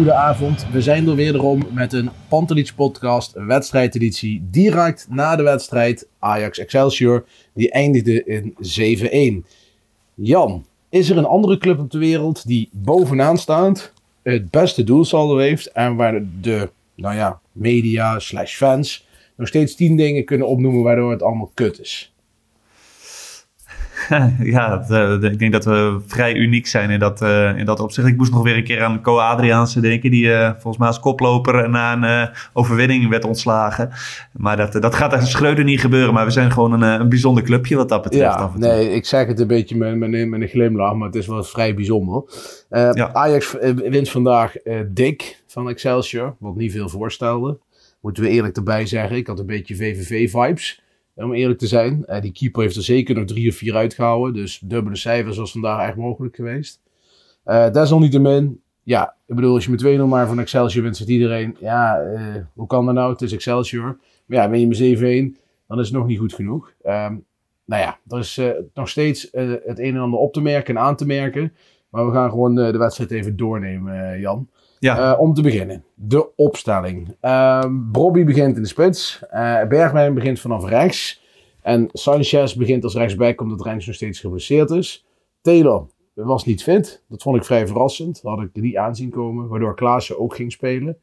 Goede avond. We zijn er wederom met een Pantelich podcast, wedstrijdeditie. Direct na de wedstrijd Ajax Excelsior, die eindigde in 7-1. Jan, is er een andere club op de wereld die bovenaan staat, het beste doelsaldo heeft en waar de, nou ja, media slash fans nog steeds tien dingen kunnen opnoemen waardoor het allemaal kut is? ja, dat, eh, ik denk dat we vrij uniek zijn in dat, eh, in dat opzicht. Ik moest nog weer een keer aan Co Adriaanse denken, die eh, volgens mij als koploper na een overwinning werd ontslagen. Maar dat, dat gaat aan Schreuder niet gebeuren, maar we zijn gewoon een, een bijzonder clubje wat dat betreft. Ja, nee, ik zeg het een beetje met, met, een- met een glimlach, maar het is wel vrij bijzonder. Ja. Ajax wint vandaag dik van Excelsior, wat niet veel voorstelde. Moeten we eerlijk erbij zeggen, ik had een beetje VVV-vibes, om eerlijk te zijn. Eh, die keeper heeft er zeker nog drie of vier uitgehouden, dus dubbele cijfers was vandaag echt mogelijk geweest. Eh desalniettemin, ja, ik bedoel, als je met 2-0 maar van Excelsior wint, zegt iedereen, ja, eh, hoe kan dat nou? Het is Excelsior. Maar ja, ben je met 7-1, dan is het nog niet goed genoeg. Ehm, nou ja, er is eh, nog steeds eh, het een en ander op te merken en aan te merken. Maar we gaan gewoon eh, de wedstrijd even doornemen, eh, Jan. Ja. Eh, om te beginnen, de opstelling. Ehm Bobby begint in de spits. Eh Bergwijn begint vanaf rechts. En Sanchez begint als rechtsback omdat Rens nog steeds geblesseerd is. Taylor was niet fit. Dat vond ik vrij verrassend. Dat had ik niet aanzien komen. Waardoor Klaassen ook ging spelen.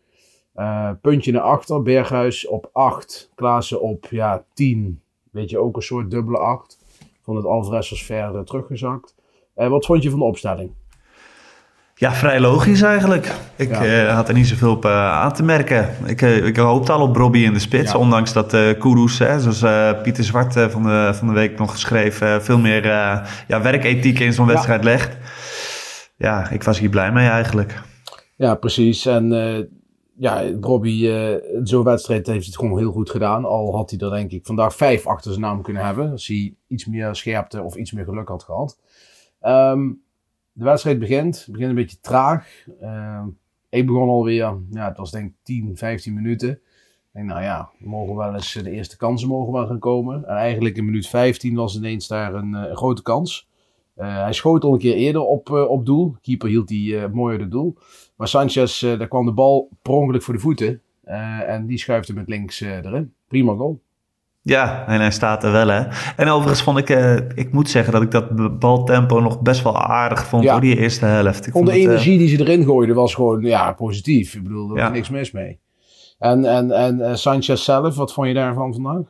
Eh, puntje naar achter. Berghuis op 8. Klaassen op ja, 10. Weet je, ook een soort dubbele 8. Vond het Alvarez was verder teruggezakt. Wat vond je van de opstelling? Ja, vrij logisch eigenlijk. Ik Ja. eh, had er niet zoveel op eh, aan te merken. Ik, eh, ik hoopte al op Robbie in de spits. Ja. Ondanks dat Kudus, hè, zoals Pieter Zwart van, de, van de week nog geschreven... veel meer ja, werkethiek in zo'n Ja. wedstrijd legt. Ja, ik was hier blij mee eigenlijk. Ja, precies. En ja, Robbie, in zo'n wedstrijd heeft het gewoon heel goed gedaan. Al had hij er denk ik vandaag vijf achter zijn naam kunnen hebben. Als hij iets meer scherpte of iets meer geluk had gehad. Ehm, de wedstrijd begint. Het begint een beetje traag. Ehm, ik begon alweer, ja, het was denk ik 10, 15 minuten. Ik denk, nou ja, mogen wel eens, de eerste kansen mogen wel gaan komen. En eigenlijk in minuut 15 was ineens daar een, eh, grote kans. Eh, hij schoot al een keer eerder op, eh, op doel. Keeper hield die eh, mooi uit het doel. Maar Sanchez, eh, daar kwam de bal per ongeluk voor de voeten. Eh, en die schuift hem met links eh, erin. Prima goal. Ja, en hij staat er wel, hè. En overigens vond ik, eh, ik moet zeggen dat ik dat baltempo nog best wel aardig vond Ja. voor die eerste helft. Ik Vond de het, eh, energie die ze erin gooiden was gewoon ja, positief. Ik bedoel, er was Ja. niks mis mee. En, en, en eh, Sanchez zelf, wat vond je daarvan vandaag?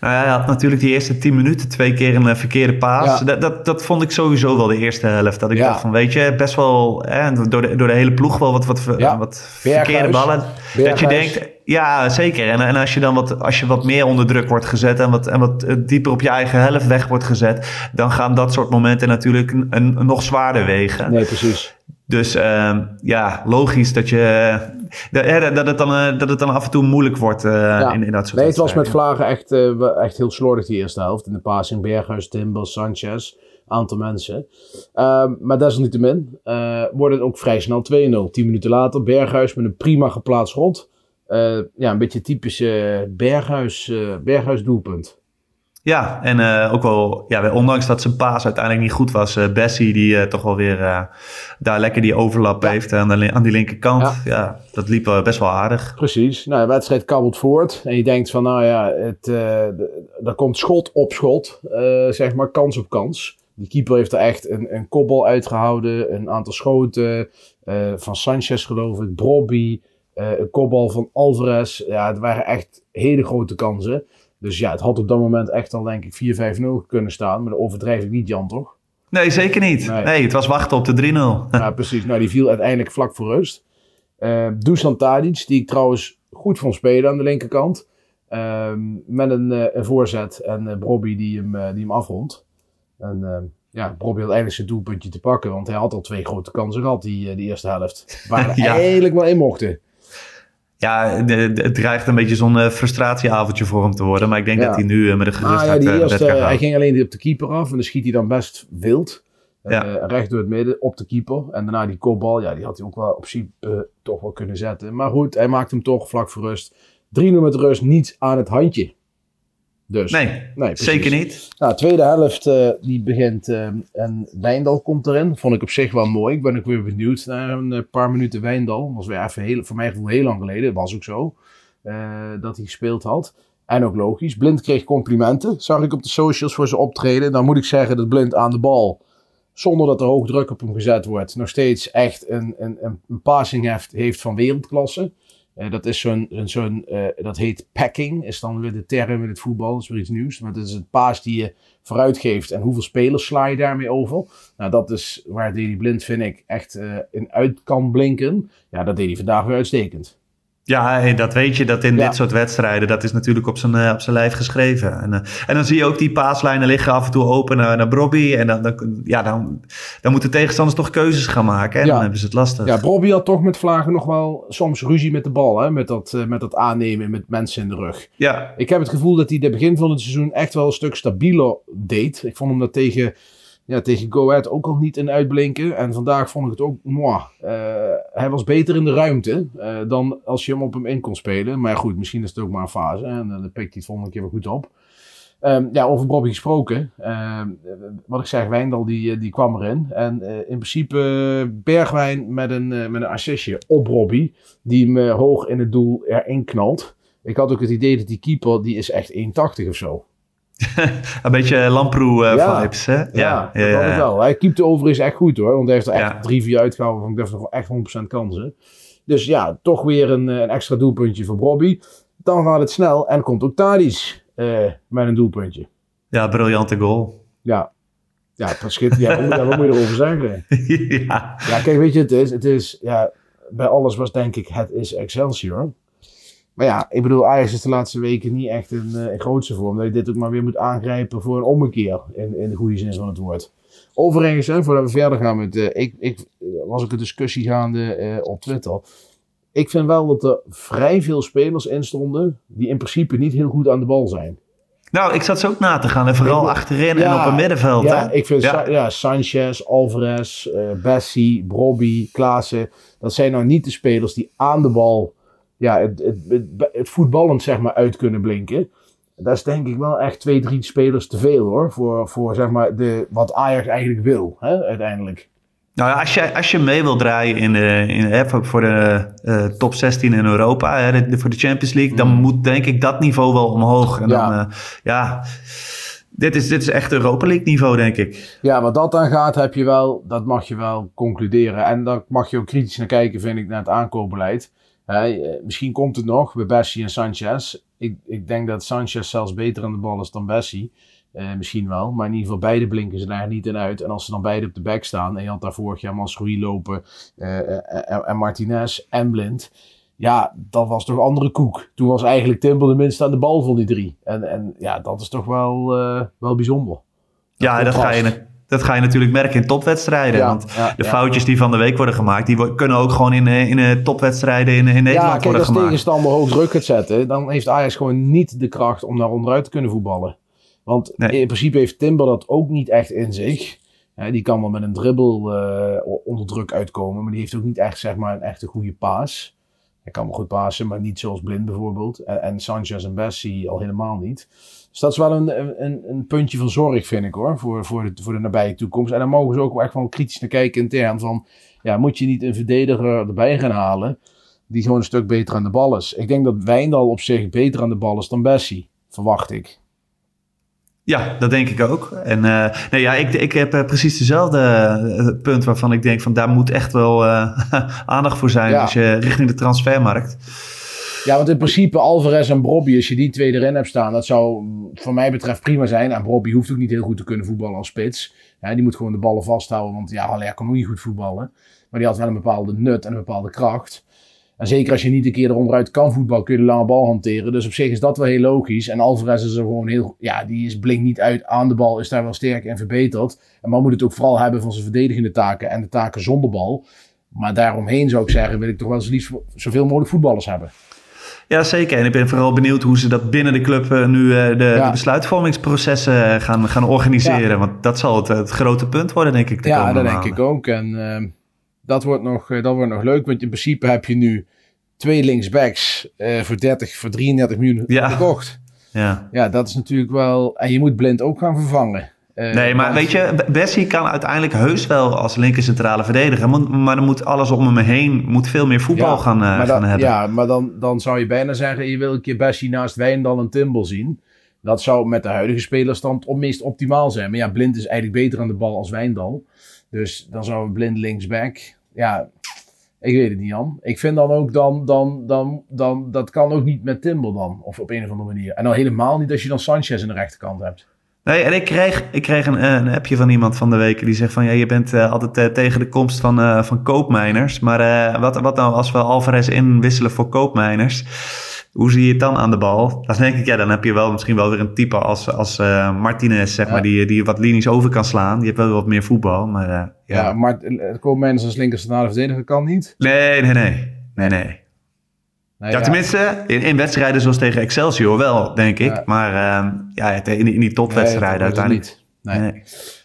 Nou ja, hij had natuurlijk die eerste 10 minuten twee keer een eh, verkeerde paas. Ja. Dat, dat, dat vond ik sowieso wel de eerste helft. Dat ik Ja. dacht van, weet je, best wel hè, door, de, door de hele ploeg wel wat, wat, Ja. wat verkeerde Berghuis. ballen. Dat je denkt, ja zeker. En, en als je dan wat, als je wat meer onder druk wordt gezet en wat, en wat eh, dieper op je eigen helft weg wordt gezet, dan gaan dat soort momenten natuurlijk een, een- nog zwaarder wegen. Nee, precies. Dus ehm, ja, logisch dat, je, dat, hè, dat, het dan, eh, dat het dan af en toe moeilijk wordt eh, Ja. in, in dat soort Nee, het was met. Vlagen echt, eh, echt heel slordig die eerste helft. In de passing Berghuis, Timber, Sanchez. Aantal mensen. Ehm, maar desalniettemin eh wordt het ook vrij snel 2-0. 10 minuten later Berghuis met een prima geplaatst rond. Eh, ja, een beetje typische Berghuis, eh, Berghuis doelpunt. Ja, en uh, ook wel, ja, ondanks dat zijn paas uiteindelijk niet goed was, uh, Bessie die uh, toch wel weer daar lekker die overlap ja. heeft aan, de, aan die linkerkant. Ja, ja dat liep best wel aardig. Precies. Nou, de wedstrijd kabbelt voort en je denkt van, nou ja, het, er komt schot op schot, zeg maar, kans op kans. Die keeper heeft er echt een, een kopbal uitgehouden, een aantal schoten van Sanchez geloof ik, Brobby, een kopbal van Alvarez. Ja, het waren echt hele grote kansen. Dus ja, het had op dat moment echt al denk ik 4-5-0 kunnen staan. Maar dat overdrijf ik niet, Jan, toch? Nee, zeker niet. Nee, het was wachten op de 3-0. ja, precies. Nou, die viel uiteindelijk vlak voor rust. Uh, Dusan Tadic, die ik trouwens goed vond spelen aan de linkerkant. Uh, met een, uh, een, voorzet en uh, Brobby die hem, die hem afrondt. En ja, Brobby had eigenlijk zijn doelpuntje te pakken. Want hij had al twee grote kansen gehad, die, die eerste helft. Waar hij ja. eigenlijk wel in mochten ja, het dreigt een beetje zo'n uh, frustratieavondje voor hem te worden. Maar ik denk dat hij nu uh, met een gerustheid ah, ja, die eerste, Hij ging alleen op de keeper af en dan schiet hij dan best wild. Ja. recht door het midden op de keeper. En daarna die kopbal, ja, die had hij ook wel op principe toch wel kunnen zetten. Maar goed, hij maakt hem toch vlak voor rust. 3-0 met rust, niet aan het handje. Dus, nee, nee zeker niet. Nou, tweede helft uh, die begint uh, en Wijndal komt erin. Vond ik op zich wel mooi. Ik ben ook weer benieuwd naar een uh, paar minuten Wijndal. Dat was weer even heel, voor mij gevoel heel lang geleden. Dat was ook zo. dat hij gespeeld had. En ook logisch. Blind kreeg complimenten. Zag ik op de socials voor zijn optreden. Dan moet ik zeggen dat Blind aan de bal. Zonder dat er hoog druk op hem gezet wordt. Nog steeds echt een, een, een passing heeft, heeft van wereldklasse. Uh, dat is zo'n, zo'n uh, dat heet packing, is dan weer de term in het voetbal, dat is weer iets nieuws. Maar dat is het paas die je vooruit geeft en hoeveel spelers sla je daarmee over. Nou, dat is waar Deli Blind, vind ik, echt uh, in uit kan blinken. Ja, dat deed hij vandaag weer uitstekend. Ja, dat weet je, dat in dit soort wedstrijden, dat is natuurlijk op zijn, uh, op zijn lijf geschreven. En, uh, en dan zie je ook die paaslijnen liggen af en toe open naar, naar Brobby. En dan, dan, ja, dan, dan moeten tegenstanders toch keuzes gaan maken. En ja. dan hebben ze het lastig. Ja, Brobby had toch met Vlagen nog wel soms ruzie met de bal. Hè? Met, dat, uh, met dat aannemen met mensen in de rug. Ja. Ik heb het gevoel dat hij de begin van het seizoen echt wel een stuk stabieler deed. Ik vond hem dat tegen ja, tegen Go Ahead ook al niet in uitblinken. En vandaag vond ik het ook, moi, uh, hij was beter in de ruimte uh, dan als je hem op hem in kon spelen. Maar goed, misschien is het ook maar een fase. En dan pikt hij het volgende keer weer goed op. Um, ja, over Bobby gesproken. Uh, wat ik zeg, Wijndal die, die kwam erin. En in principe Bergwijn met een, met een assistje op Bobby. Die hem hoog in het doel erin knalt. Ik had ook het idee dat die keeper, die is echt 1,80 of zo. Een beetje Lamproe-vibes, uh, hè? Ja, ja, ja, dat ja, wel. Hij keepte overigens echt goed, hoor. Want hij heeft er echt drie, vier uitgehouden van, ik dacht nog echt 100% kansen. Dus ja, toch weer een, een extra doelpuntje voor Bobby. Dan gaat het snel en komt ook Thadis uh, met een doelpuntje. Ja, briljante goal. Ja, ja, verschiet, ja, wat moet je erover zeggen? ja. ja, kijk, weet je, het is, het is ja, bij alles was denk ik, het is Excelsior. Maar ja, ik bedoel, Ajax is de laatste weken niet echt in, in grootste vorm. Dat je dit ook maar weer moet aangrijpen voor een ommekeer. In, in de goede zin van het woord. Overigens, hè, voordat we verder gaan met... Uh, ik, ik, was ook een discussie gaande uh, op Twitter. Ik vind wel dat er vrij veel spelers in stonden... die in principe niet heel goed aan de bal zijn. Nou, ik zat ze ook na te gaan. En vooral achterin en op het middenveld. Ja, hè? ik vind ja. ja Sanchez, Alvarez, uh, Bessie, Brobby, Klaassen... dat zijn nou niet de spelers die aan de bal ja, het, het, het, voetballend zeg maar uit kunnen blinken. Dat is denk ik wel echt twee, drie spelers te veel hoor. Voor, voor zeg maar de, wat Ajax eigenlijk wil hè, uiteindelijk. Nou ja, als je, als je mee wil draaien in de, in, voor de uh, top 16 in Europa, hè, de, voor de Champions League, dan mm. moet denk ik dat niveau wel omhoog. En ja. Dan, uh, ja, dit is, dit is echt Europa League niveau, denk ik. Ja, wat dat dan gaat, heb je wel, dat mag je wel concluderen. En daar mag je ook kritisch naar kijken, vind ik, naar het aankoopbeleid. Uh, misschien komt het nog bij Bessie en Sanchez. Ik, ik denk dat Sanchez zelfs beter aan de bal is dan Bessie. Uh, misschien wel, maar in ieder geval beide blinken ze daar niet in uit. En als ze dan beide op de back staan en je had daar vorig jaar Masroei lopen uh, en, en, Martinez en Blind. Ja, dat was toch andere koek. Toen was eigenlijk Timber de minste aan de bal van die drie. En, en ja, dat is toch wel, wel bijzonder. Dat ja, dat ga je dat ga je natuurlijk merken in topwedstrijden. want de foutjes die van de week worden gemaakt, die kunnen ook gewoon in, eh, in eh, topwedstrijden in, in Nederland ja, kijk, worden gemaakt. als tegenstander hoog druk gaat zetten, dan heeft Ajax gewoon niet de kracht om naar onderuit te kunnen voetballen. Want in principe heeft Timber dat ook niet echt in zich. die kan wel met een dribbel uh, onder druk uitkomen, maar die heeft ook niet echt zeg maar, een echte goede paas. Hij kan wel goed pasen, maar niet zoals Blind bijvoorbeeld. En, en Sanchez en Bessie al helemaal niet. Dus dat is wel een, een, een puntje van zorg, vind ik hoor, voor, voor, de, voor de nabije toekomst. En daar mogen ze ook echt wel kritisch naar kijken intern van, ja, moet je niet een verdediger erbij gaan halen die gewoon een stuk beter aan de bal is. Ik denk dat Wijndal op zich beter aan de bal is dan Bessie, verwacht ik. Ja, dat denk ik ook. En uh, nee, ja, ik, ik heb uh, precies dezelfde uh, punt waarvan ik denk van daar moet echt wel aandacht voor zijn Ja. als je richting de transfermarkt. Ja, want in principe Alvarez en Brobby, als je die twee erin hebt staan, dat zou voor mij betreft prima zijn. En Brobby hoeft ook niet heel goed te kunnen voetballen als spits. Ja, die moet gewoon de ballen vasthouden, want ja, Haller kan ook niet goed voetballen. Maar die had wel een bepaalde nut en een bepaalde kracht. En zeker als je niet een keer eronderuit kan voetballen, kun je de lange bal hanteren. Dus op zich is dat wel heel logisch. En Alvarez is er gewoon heel, ja, die is blinkt niet uit aan de bal, is daar wel sterk en verbeterd. En man moet het ook vooral hebben van zijn verdedigende taken en de taken zonder bal. Maar daaromheen zou ik zeggen, wil ik toch wel eens liefst zoveel mogelijk voetballers hebben. Ja, zeker. En ik ben vooral benieuwd hoe ze dat binnen de club uh, nu uh, de, de besluitvormingsprocessen gaan, gaan organiseren. Want dat zal het, het grote punt worden, denk ik. de Ja, dat denk ik ook. En ehm, dat, wordt nog, eh, dat wordt nog leuk, want in principe heb je nu twee linksbacks eh, voor, 30, voor 33 miljoen Ja. gekocht. Ja. Ja, dat is natuurlijk wel... En je moet Blind ook gaan vervangen. Eh, Nee, maar weet je, Bessie kan uiteindelijk heus wel als linker centrale verdediger. Maar, maar dan moet alles om hem heen moet veel meer voetbal Ja, gaan, eh, gaan hebben. Ja, maar dan, dan zou je bijna zeggen, je wil een keer Bessie naast Wijndal en Timbel zien. Dat zou met de huidige spelerstand op meest optimaal zijn. Maar ja, Blind is eigenlijk beter aan de bal als Wijndal. Dus dan zou Blind linksback. Ja, ik weet het niet, Jan. Ik vind dan ook dan, dan, dan, dan, dat kan ook niet met Timbel dan. Of op een of andere manier. En dan helemaal niet als je dan Sanchez aan de rechterkant hebt. Nee, en ik kreeg, ik kreeg een, een appje van iemand van de week die zegt van... ja, je bent eh, altijd eh, tegen de komst van, eh, van koopmijners. Maar wat, wat nou als we Alvarez inwisselen voor koopmijners? Hoe zie je het dan aan de bal? Dan denk ik, ja, dan heb je wel misschien wel weer een type als, als Martinez, zeg Ja. maar... Die, die wat linies over kan slaan. Die heeft wel wat meer voetbal, maar Ja, ja. maar mensen als linker centrale verdediger kan niet. Nee, nee, nee. Nee, nee. Nee, Ja, tenminste, in, in wedstrijden zoals tegen Excelsior wel, denk ik. Ja. Maar eh, ja, in, die- in die topwedstrijden Nee, uiteindelijk. niet. Nee. Nee.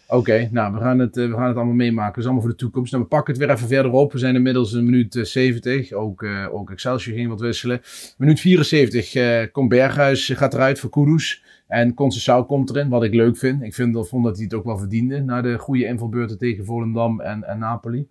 Oké, nou, we gaan, het, eh, we gaan het allemaal meemaken. Dat is allemaal voor de toekomst. Nou, we pakken het weer even verder op. We zijn inmiddels een minuut eh, 70. Ook, eh, ook Excelsior ging wat wisselen. Minuut 74 eh, komt Berghuis, eh, gaat eruit voor Kudus. En Conceição komt erin, wat ik leuk vind. Ik vind, dat- vond dat hij het ook wel verdiende. Na de goede invalbeurten tegen Volendam en, en Napoli.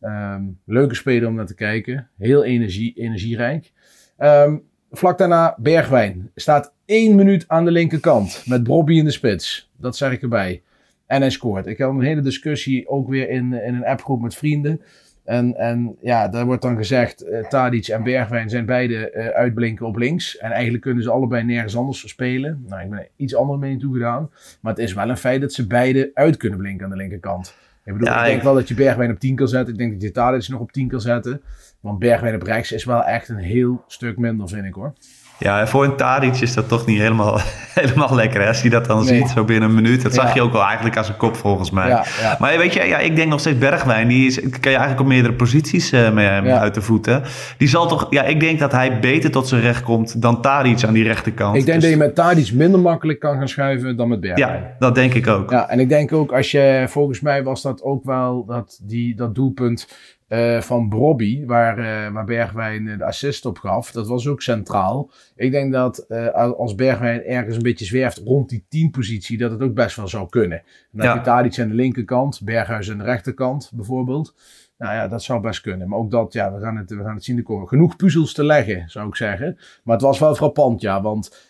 Ehm, leuke speler om naar te kijken. Heel energie, energierijk. Ehm, vlak daarna Bergwijn. Staat één minuut aan de linkerkant. Met Bobby in de spits. Dat zeg ik erbij. En hij scoort. Ik had een hele discussie ook weer in, in een appgroep met vrienden. En, en ja, daar wordt dan gezegd, eh Tadic en Bergwijn zijn beide eh, uitblinken op links. En eigenlijk kunnen ze allebei nergens anders spelen. Nou, ik ben er iets andere mening toegedaan. Maar het is wel een feit dat ze beide uit kunnen blinken aan de linkerkant. Ik bedoel, Ja, ik denk wel dat je Bergwijn op 10 kan zetten. Ik denk dat je Tadic nog op 10 kan zetten. Want Bergwijn op rechts is wel echt een heel stuk minder, vind ik hoor. Ja, voor een Tadic is dat toch niet helemaal, helemaal lekker. Hè? Als je dat dan Nee. ziet, zo binnen een minuut. Dat zag je ook wel eigenlijk als een kop volgens mij. Ja, ja. Maar weet je, ja, ik denk nog steeds Bergwijn. Die is, kan je eigenlijk op meerdere posities eh, mee, uit de voeten. Die zal toch, ja, ik denk dat hij beter tot zijn recht komt dan Tadic aan die rechterkant. Ik denk Dus- dat je met Tadic minder makkelijk kan gaan schuiven dan met Bergwijn. Ja, dat denk ik ook. Ja, en ik denk ook als je, volgens mij was dat ook wel dat, die, dat doelpunt eh, van Brobby, waar, eh, waar Bergwijn eh, de assist op gaf, dat was ook centraal. Ik denk dat als Bergwijn ergens een beetje zwerft rond die 10 positie, dat het ook best wel zou kunnen. En dan Ja. heb je Tadic aan de linkerkant, Berghuis aan de rechterkant bijvoorbeeld. Nou ja, dat zou best kunnen. Maar ook dat, ja, we gaan het, we gaan het zien de komen. Genoeg puzzels te leggen, zou ik zeggen. Maar het was wel frappant, ja, want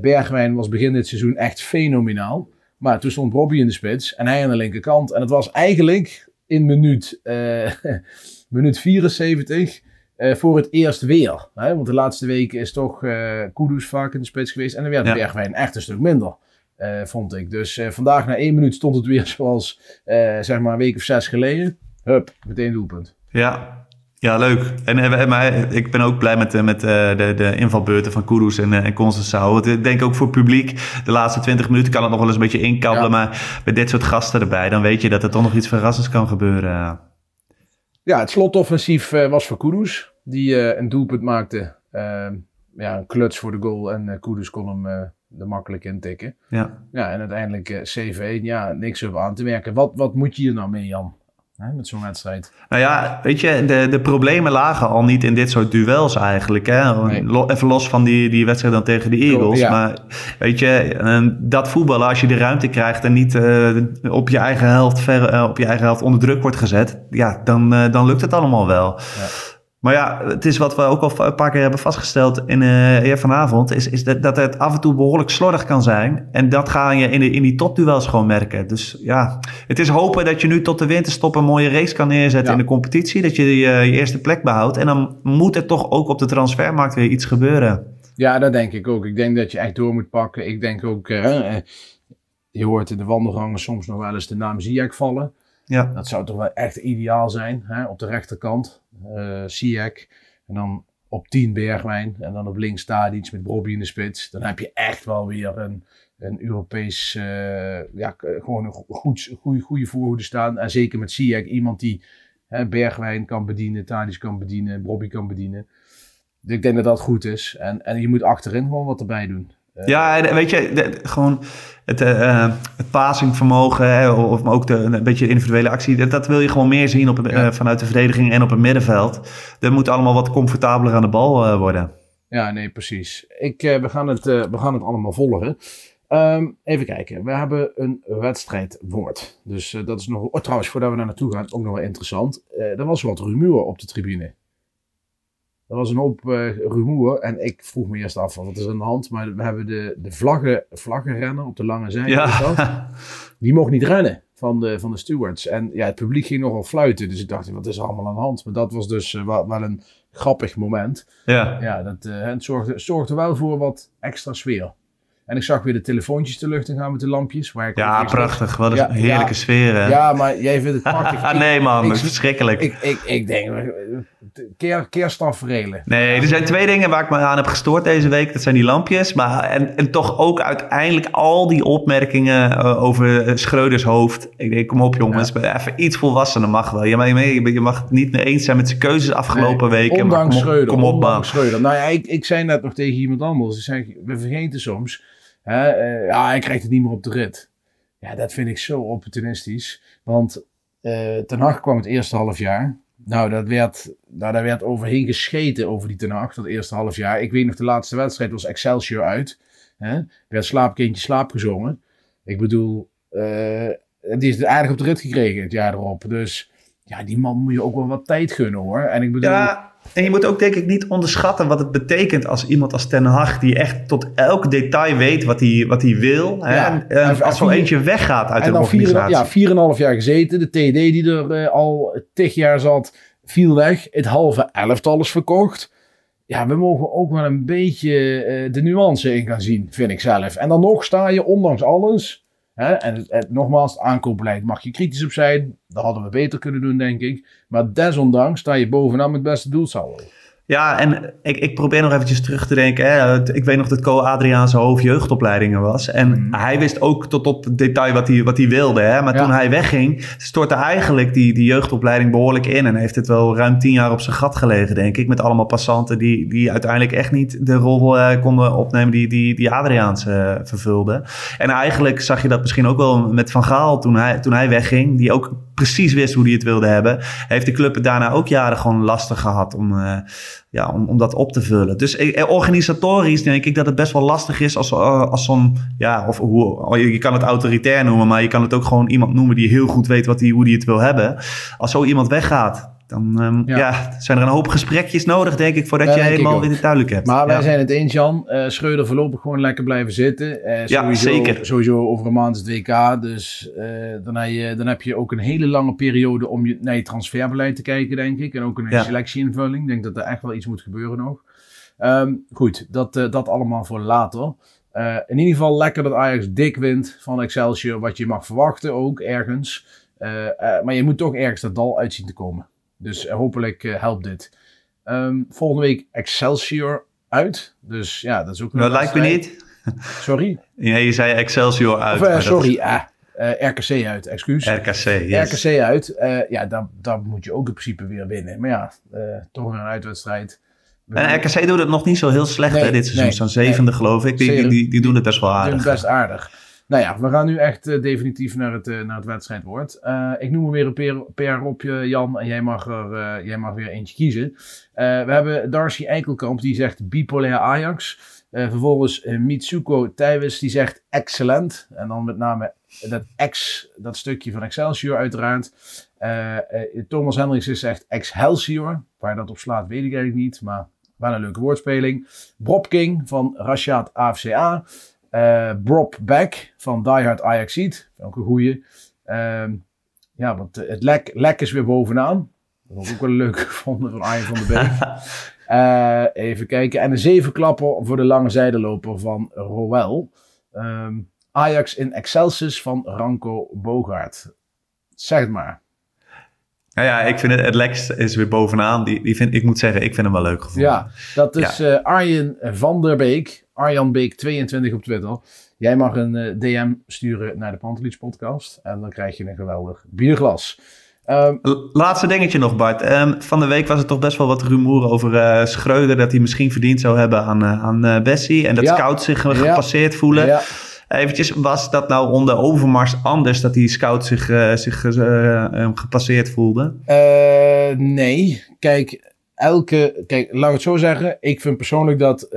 Bergwijn was begin dit seizoen echt fenomenaal. Maar toen stond Robbie in de spits en hij aan de linkerkant. En het was eigenlijk in minuut, eh, minuut 74 eh, voor het eerst weer. Hè? Want de laatste weken is toch eh Kudus vaak in de spits geweest. En dan werd Ja. Bergwijn echt een stuk minder, vond ik. Dus vandaag na één minuut stond het weer zoals zeg maar een week of zes geleden. Hup, meteen doelpunt. Ja, ja leuk. En, eh, maar ik ben ook blij met, eh, met eh, de, de invalbeurten van Kudus en, eh. Het- Ik denk ook voor het publiek, de laatste 20 minuten kan het nog wel eens een beetje inkabbelen. Ja. Maar met dit soort gasten erbij, dan weet je dat er toch nog iets verrassends kan gebeuren. Ja, het slotoffensief eh, was voor Kudus. Die eh, een doelpunt maakte. Eh, ja, een kluts voor de goal. En eh Kudus kon hem eh er makkelijk intikken. Ja. Ja, en uiteindelijk eh, CV. Ja, niks op aan te merken. Wat, wat moet je hier nou mee, Jan? Hè, met zo'n wedstrijd. Nou ja, weet je, de, de problemen lagen al niet in dit soort duels eigenlijk. Hè? Nee. Lo- Even los van die, die wedstrijd dan tegen de Eagles. Ja. Maar weet je, dat voetballen, als je de ruimte krijgt en niet eh, op, je eigen helft ver, eh, op je eigen helft onder druk wordt gezet, ja, dan, eh, dan lukt het allemaal wel. Maar ja, het is wat we ook al een paar keer hebben vastgesteld in, eh eer vanavond, is, is dat, dat het af en toe behoorlijk slordig kan zijn. En dat ga je in, de, in die topduels gewoon merken. Dus ja, het is hopen dat je nu tot de winterstop een mooie race kan neerzetten Ja. in de competitie. Dat je je, je eerste plek behoudt. En dan moet er toch ook op de transfermarkt weer iets gebeuren. Ja, dat denk ik ook. Ik denk dat je echt door moet pakken. Ik denk ook, eh, eh, je hoort in de wandelgangen soms nog wel eens de naam Ziyech vallen. Ja, Dat zou toch wel echt ideaal zijn, hè? op de rechterkant. Eh Ziyech. En dan op 10 Bergwijn. En dan op links Tadic met Bobby in de spits. Dan heb je echt wel weer een, een Europees, eh, ja, gewoon een go- goed, goede, goede voorhoede staan. En zeker met Ziyech, iemand die hè, Bergwijn kan bedienen, Tadic kan bedienen, Bobby kan bedienen. Dus ik denk dat dat goed is. En, en je moet achterin gewoon wat erbij doen. Eh, ja en weet je, de- gewoon het, eh, het passingvermogen, hè, of ook de, een beetje individuele actie, dat, dat wil je gewoon meer zien op, Ja. vanuit de verdediging en op het middenveld. Dat moet allemaal wat comfortabeler aan de bal worden. Ja, nee, precies. Ik, we, gaan het, we gaan het allemaal volgen. Ehm, even kijken. We hebben een wedstrijdwoord. Dus dat is nog... Oh, trouwens, voordat we daar naartoe gaan, ook nog wel interessant. Er was wat rumoer op de tribune. Er was een hoop eh rumoer. En ik vroeg me eerst af, wat is er aan de hand? Maar we hebben de, de vlaggen, vlaggenrenner op de lange zijde. Ja, Die mocht niet rennen van de, van de stewards. En ja, het publiek ging nogal fluiten. Dus ik dacht, wat is er allemaal aan de hand? Maar dat was dus eh, wel, wel een grappig moment. ja. Ja, dat eh, het zorgde, zorgde wel voor wat extra sfeer. En ik zag weer de telefoontjes de lucht in gaan met de lampjes. Waar ik ja prachtig. Wat een Ja, heerlijke ja. sfeer. hè? Ja, maar jij vindt het prachtig. Ah, nee man, ik- verschrikkelijk. Ik, ik, ik denk, keer. Nee, er zijn twee dingen waar ik me aan heb gestoord deze week. Dat zijn die lampjes. Maar, en, en toch ook uiteindelijk al die opmerkingen eh, over Schreuders hoofd. Ik denk, kom op jongens, even iets volwassener mag wel. Je, mag- je, je mag het niet mee eens zijn met zijn keuzes afgelopen Nee, weken. maar kom op, Schreuder. Kom op man. Schreuder. Nou ja, ik, ik zei net nog tegen iemand anders. Ik zeg, we vergeten soms. Hè, eh, ja, hij krijgt het niet meer op de rit. Ja, dat vind ik zo opportunistisch. Want Hag kwam het eerste half jaar. Nou, dat werd, nou, daar werd overheen gescheten over die Ten Hag, dat eerste half jaar. Ik weet nog, de laatste wedstrijd was Excelsior uit. Hè? Er werd slaapkindje slaap gezongen. Ik bedoel, eh, die is aardig op de rit gekregen het jaar erop. Dus ja, die man moet je ook wel wat tijd gunnen hoor. En ik bedoel, Ja, en je moet ook denk ik niet onderschatten wat het betekent als iemand als Ten Hag... die echt tot elk detail weet wat hij, wat hij wil. Hè? Ja. En, En als zo eentje weggaat uit en de vier, organisatie. ja, vier en een half jaar gezeten. De TD die er eh, al tig jaar zat, viel weg. Het halve elftal is verkocht. Ja, we mogen ook wel een beetje eh, de nuance in gaan zien, vind ik zelf. En dan nog sta je, ondanks alles... En het- nogmaals, aankoopbeleid mag je kritisch op zijn. Dat hadden we beter kunnen doen, denk ik. Maar desondanks sta je bovenaan met beste doelsaldo. Ja, en ik, ik probeer nog eventjes terug te denken. Hè. Ik weet nog dat Co Adriaan zijn hoofd jeugdopleidingen was. En Mhm. hij wist ook tot op het detail wat hij, wat hij wilde. Hè. Maar Ja. toen hij wegging, stortte eigenlijk die, die jeugdopleiding behoorlijk in. En heeft het wel ruim tien jaar op zijn gat gelegen, denk ik. Met allemaal passanten die, die uiteindelijk echt niet de rol eh, konden opnemen die, die, die Adriaans eh, vervulde. En eigenlijk zag je dat misschien ook wel met Van Gaal toen hij, toen hij wegging. Die ook precies wist hoe hij het wilde hebben. Heeft de club het daarna ook jaren gewoon lastig gehad om, eh, ja, om, om dat op te vullen. Dus eh, organisatorisch denk ik dat het best wel lastig is als, eh, als zo'n, ja, of hoe, je kan het autoritair noemen, maar je kan het ook gewoon iemand noemen die heel goed weet wat die, hoe die het wil hebben. Als zo iemand weggaat, dan ehm, Ja. ja. zijn er een hoop gesprekjes nodig, denk ik, voordat Ja, je helemaal weer duidelijk hebt. Maar wij Ja. zijn het eens, Jan. Eh Schreuder voorlopig gewoon lekker blijven zitten. Eh, Ja, sowieso, zeker. Sowieso over een maand is het WK. Dus eh, dan, heb je, dan heb je ook een hele lange periode om je, naar je transferbeleid te kijken, denk ik. En ook Ja. selectieinvulling. Ik denk dat er echt wel iets moet gebeuren nog. Ehm, goed, dat, dat allemaal voor later. In ieder geval lekker dat Ajax dik wint van Excelsior. Wat je mag verwachten ook ergens. Maar je moet toch ergens dat dal uit zien te komen. Dus eh, hopelijk eh, helpt dit. Ehm, volgende week Excelsior uit. Dus ja, dat is ook een Dat lijkt me niet. Sorry. Ja, je zei Excelsior uit. Of, eh, sorry, ah, RKC uit, excuus. RKC, yes. RKC uit. Ja, daar, daar moet je ook in principe weer winnen. Maar ja, toch weer een uitwedstrijd. We En RKC doet het nog niet zo heel slecht Nee, hè, dit seizoen. nee, Zo'n zevende geloof ik. Die, die, die, die doen het best wel doen het aardig. best aardig. Nou ja, we gaan nu echt uh, definitief naar het, uh, naar het wedstrijdwoord. Uh, ik noem er weer een PR op je, Jan, en jij mag er jij mag weer eentje kiezen. we hebben Darcy Eikelkamp, die zegt bipolair Ajax. vervolgens Mitsuko Tijwes, die zegt excellent. En dan met name dat X, dat stukje van Excelsior uiteraard. Thomas Hendricks zegt Excelsior. Waar dat op slaat, weet ik eigenlijk niet, maar wel een leuke woordspeling. Bob King van Rashad AFCA. Uh, Brob Beck van Die Hard Ajax Seed. Ook een goeie. Uh, ja, want het lek, lek is weer bovenaan. Dat was ook wel leuk gevonden van Arjen van der Beek. uh, even kijken. En een zeven klapper voor de lange zijdeloper van Roel. Um, Ajax in Excelsis van Ranko Bogaert. Zeg het maar. Nou ja, ik vind het, het Lex is weer bovenaan. Die, die vind, ik moet zeggen, ik vind hem wel leuk gevonden. Ja, dat is ja. Uh, Arjen van der Beek. Arjan Beek 22 op Twitter. Jij mag een uh, DM sturen naar de Pantelich podcast. En dan krijg je een geweldig bierglas. Um, Laatste dingetje nog, Bart. Um, van de week was er toch best wel wat rumoer over uh, Schreuder. Dat hij misschien verdiend zou hebben aan, aan Bessie. En dat ja. scouts zich gepasseerd voelen. Ja. Eventjes, was dat nou onder Overmars anders dat die scout zich, zich gepasseerd voelde? nee. Kijk, elke. Kijk, laat ik het zo zeggen. Ik vind persoonlijk dat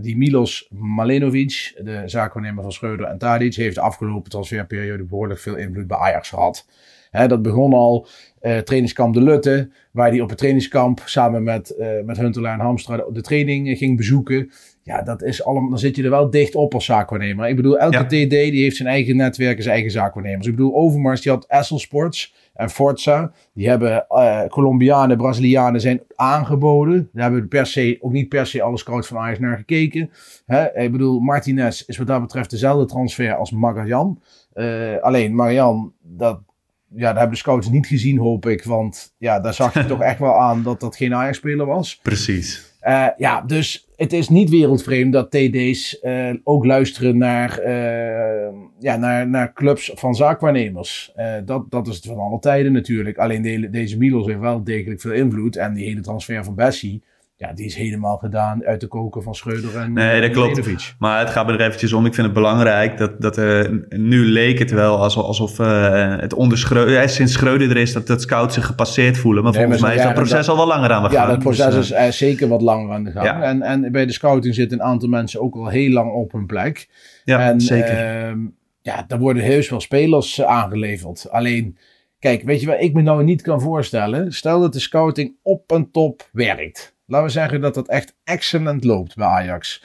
die Milos Malenovic, de zaakwaarnemer van Schreuder en Tadic, heeft de afgelopen transferperiode behoorlijk veel invloed bij Ajax gehad. Dat begon al uh, trainingskamp De Lutte, waar hij op het trainingskamp samen met, uh, met Huntelaar en Hamstra de training ging bezoeken. Ja, dat is allemaal, dan zit je er wel dicht op als zaakwaarnemer. Ik bedoel, elke ja. TD die heeft zijn eigen netwerk en zijn eigen zaakwaarnemers. Ik bedoel, Overmars die had Essel Sports en Forza. Die hebben uh, Colombianen, Brazilianen zijn aangeboden. Daar hebben we per se, ook niet per se alle scouts van Ajax naar gekeken. Hè? Ik bedoel, Martinez is wat dat betreft dezelfde transfer als Magallan. Uh, alleen Marian, dat, ja, dat hebben de scouts niet gezien, hoop ik. Want ja, daar zag je toch echt wel aan dat dat geen Ajax-speler was. Precies. Uh, ja, dus het is niet wereldvreemd dat TD's uh, ook luisteren naar, uh, ja, naar, naar clubs van zaakwaarnemers. dat, dat is het van alle tijden natuurlijk. Alleen de, deze Milos heeft wel degelijk veel invloed. En die hele transfer van Bessie, ja, die is helemaal gedaan uit de koken van Schreuder en Nee, dat klopt. Lenovic. Maar het gaat me er eventjes om. Ik vind het belangrijk dat, dat uh, nu leek het wel alsof, alsof uh, het onder Schreuder, sinds Schreuder er is, dat, dat scouts zich gepasseerd voelen. Maar nee, volgens maar, mij is dat proces dat, al wel langer aan de gang. Ja, dat proces dus, uh, is zeker wat langer aan de gang. Ja. En, en bij de scouting zitten een aantal mensen ook al heel lang op hun plek. Ja, en, zeker. Ehm, ja, daar worden heus wel spelers aangeleverd. Alleen... Kijk, weet je wat ik me nou niet kan voorstellen? Stel dat de scouting op een top werkt laten we zeggen dat dat echt excellent loopt bij Ajax.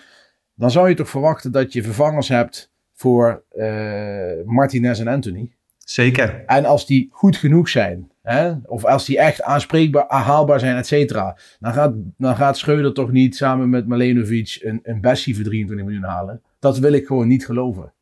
Dan zou je toch verwachten dat je vervangers hebt voor uh, Martinez en Anthony. Zeker. En als die goed genoeg zijn, hè, of als die echt aanspreekbaar, haalbaar zijn, et cetera, dan gaat, dan gaat Schreuder toch niet samen met Malenovic een, een Bessie voor 23 miljoen halen. Dat wil ik gewoon niet geloven.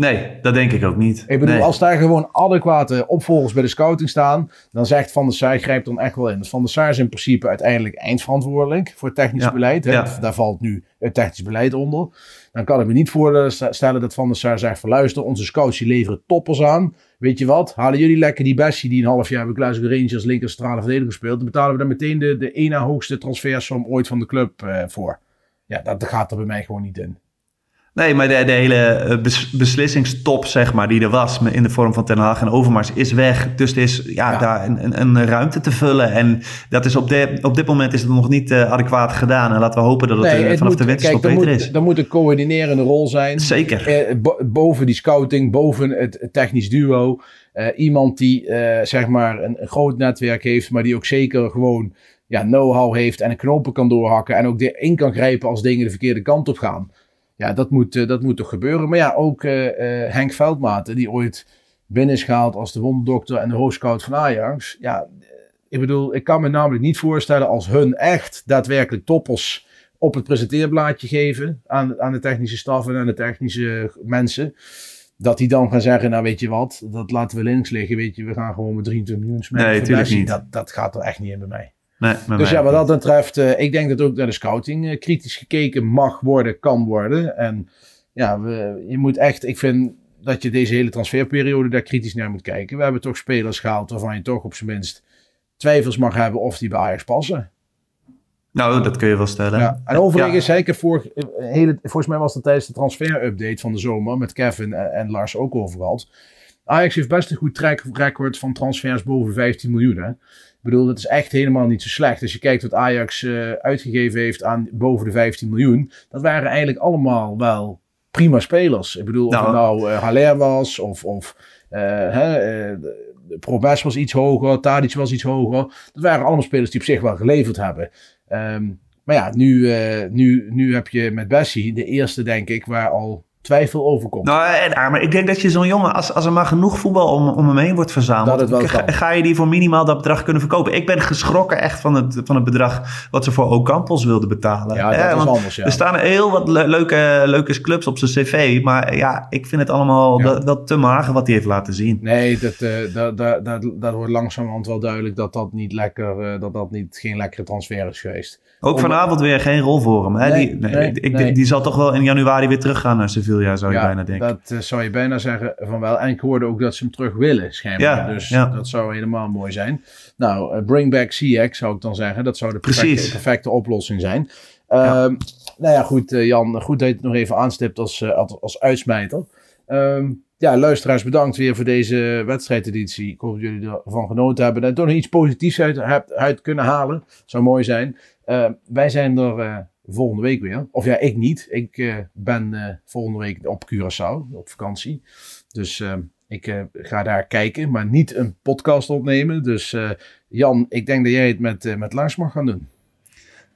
Nee, dat denk ik ook niet. Ik bedoel, nee. als daar gewoon adequate opvolgers bij de scouting staan, dan zegt Van der Sar, grijpt dan echt wel in. Dus Van der Sar is in principe uiteindelijk eindverantwoordelijk voor het technisch Ja, beleid. Hè? ja. Daar valt nu het technisch beleid onder. Dan kan ik me niet voorstellen dat Van der Sar zegt van luister, onze scouts die leveren toppers aan. Weet je wat, halen jullie lekker die Bessie die een half jaar bij Glasgow Rangers linker centrale verdediger speelt. Dan betalen we daar meteen de, de ene hoogste transfersom ooit van de club eh, voor. Ja, dat gaat er bij mij gewoon niet in. Nee, maar de, de hele eh, bes- beslissingstop, zeg maar, die er was in de vorm van Ten Haag en Overmars, is weg. Dus er is ja, Ja. daar een, een, een ruimte te vullen. En dat is op, de, op dit moment is het nog niet eh, adequaat gedaan. En laten we hopen dat het, eh, het vanaf moet- de winterstop er beter moet, is. Er moet een coördinerende rol zijn. Zeker. Eh, bo- boven die scouting, boven het, technisch duo. Iemand die zeg maar een, een groot netwerk heeft, maar die ook zeker gewoon ja, know-how heeft en een knopen kan doorhakken. En ook erin kan grijpen als dingen de verkeerde kant op gaan. Ja, dat moet, eh, dat moet toch gebeuren. Maar ja, ook eh, eh, Henk Veldmaten, die ooit binnen is gehaald als de wonderdokter en de hoofdscout van Ajax. Ja, ik bedoel, ik kan me namelijk niet voorstellen als hun echt daadwerkelijk toppers op het presenteerblaadje geven aan, aan de technische staf en aan de technische mensen. Dat die dan gaan zeggen, nou weet je wat, dat laten we links liggen. Weet je, we gaan gewoon met 23 miljoen smijten. Nee, voor tuurlijk Messi. niet. Dat, dat gaat er echt niet in bij mij. Nee, Dus ja, wat dat betreft, eh, ik denk dat ook naar de scouting eh, kritisch gekeken mag worden, kan worden. En ja, we, je moet echt, ik vind dat je deze hele transferperiode daar kritisch naar moet kijken. We hebben toch spelers gehaald waarvan je toch op zijn minst twijfels mag hebben of die bij Ajax passen. Nou, dat kun je wel stellen. Ja. En overigens, ja. ik heb vorig, hele, volgens mij was dat tijdens de transfer-update van de zomer met Kevin en, en Lars ook over gehad. Ajax heeft best een goed track record van transfers boven 15 miljoen. Hè? Ik bedoel, dat is echt helemaal niet zo slecht. Als je kijkt wat Ajax uh, uitgegeven heeft aan boven de 15 miljoen. Dat waren eigenlijk allemaal wel prima spelers. Ik bedoel, nou, of het nou uh, Haller was of, of uh, hè, Probes was iets hoger, Tadic was iets hoger. Dat waren allemaal spelers die op zich wel geleverd hebben. Um, maar ja, nu, nu, nu heb je met Bessie de eerste, denk ik, waar al twijfel overkomt. Nou, en, maar ik denk dat je zo'n jongen, als, als er maar genoeg voetbal om, om hem heen wordt verzameld, ga, ga, je die voor minimaal dat bedrag kunnen verkopen. Ik ben geschrokken echt van het, van het bedrag wat ze voor Ocampos wilden betalen. Ja, dat is anders, ja. Er staan heel wat leuke, leuke clubs op zijn cv, maar ja, ik vind het allemaal ja. dat, te mager wat hij heeft laten zien. Nee, dat, uh, dat, dat, dat, dat wordt langzamerhand wel duidelijk dat dat niet lekker, uh, dat dat niet, geen lekkere transfer is geweest. Ook vanavond weer geen rol voor hem. Hè? Nee, die, nee, nee, ik, nee. die zal toch wel in januari weer teruggaan naar Sevilla, zou je ja, bijna denken. Dat uh, zou je bijna zeggen van wel. En ik hoorde ook dat ze hem terug willen, schijnbaar. Ja, dus ja. dat zou helemaal mooi zijn. Nou, uh, bring back CX zou ik dan zeggen. Dat zou de perfecte, perfecte oplossing zijn. Ja. Um, nou ja, goed uh, Jan. Goed dat je het nog even aanstipt als, als, als uitsmijter. Um, ja, luisteraars, bedankt weer voor deze wedstrijdeditie. Ik hoop dat jullie ervan genoten hebben. En toch nog iets positiefs uit, uit kunnen halen. Zou mooi zijn. Uh, wij zijn er volgende week weer. Of ja, ik niet. Ik uh, ben volgende week op Curaçao, op vakantie. Dus ik ga daar kijken, maar niet een podcast opnemen. Dus Jan, ik denk dat jij het met, met Lars mag gaan doen.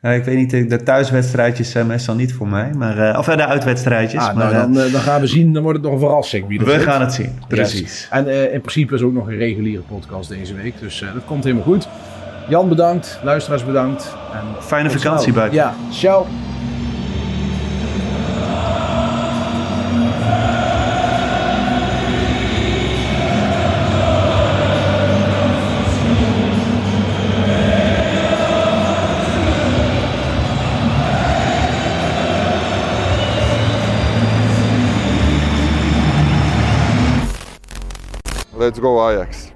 Ja, ik weet niet, de thuiswedstrijdjes zijn meestal niet voor mij. Maar, of de uitwedstrijdjes. Ah, maar, nou, dan, dan, gaan we zien, dan wordt het nog een verrassing. Wie we gaan het zien, precies. Yes. En in principe is ook nog een reguliere podcast deze week. Dus dat komt helemaal goed. Jan bedankt, luisteraars bedankt. En Fijne vakantie buiten. Ja, ciao. Let's go Ajax.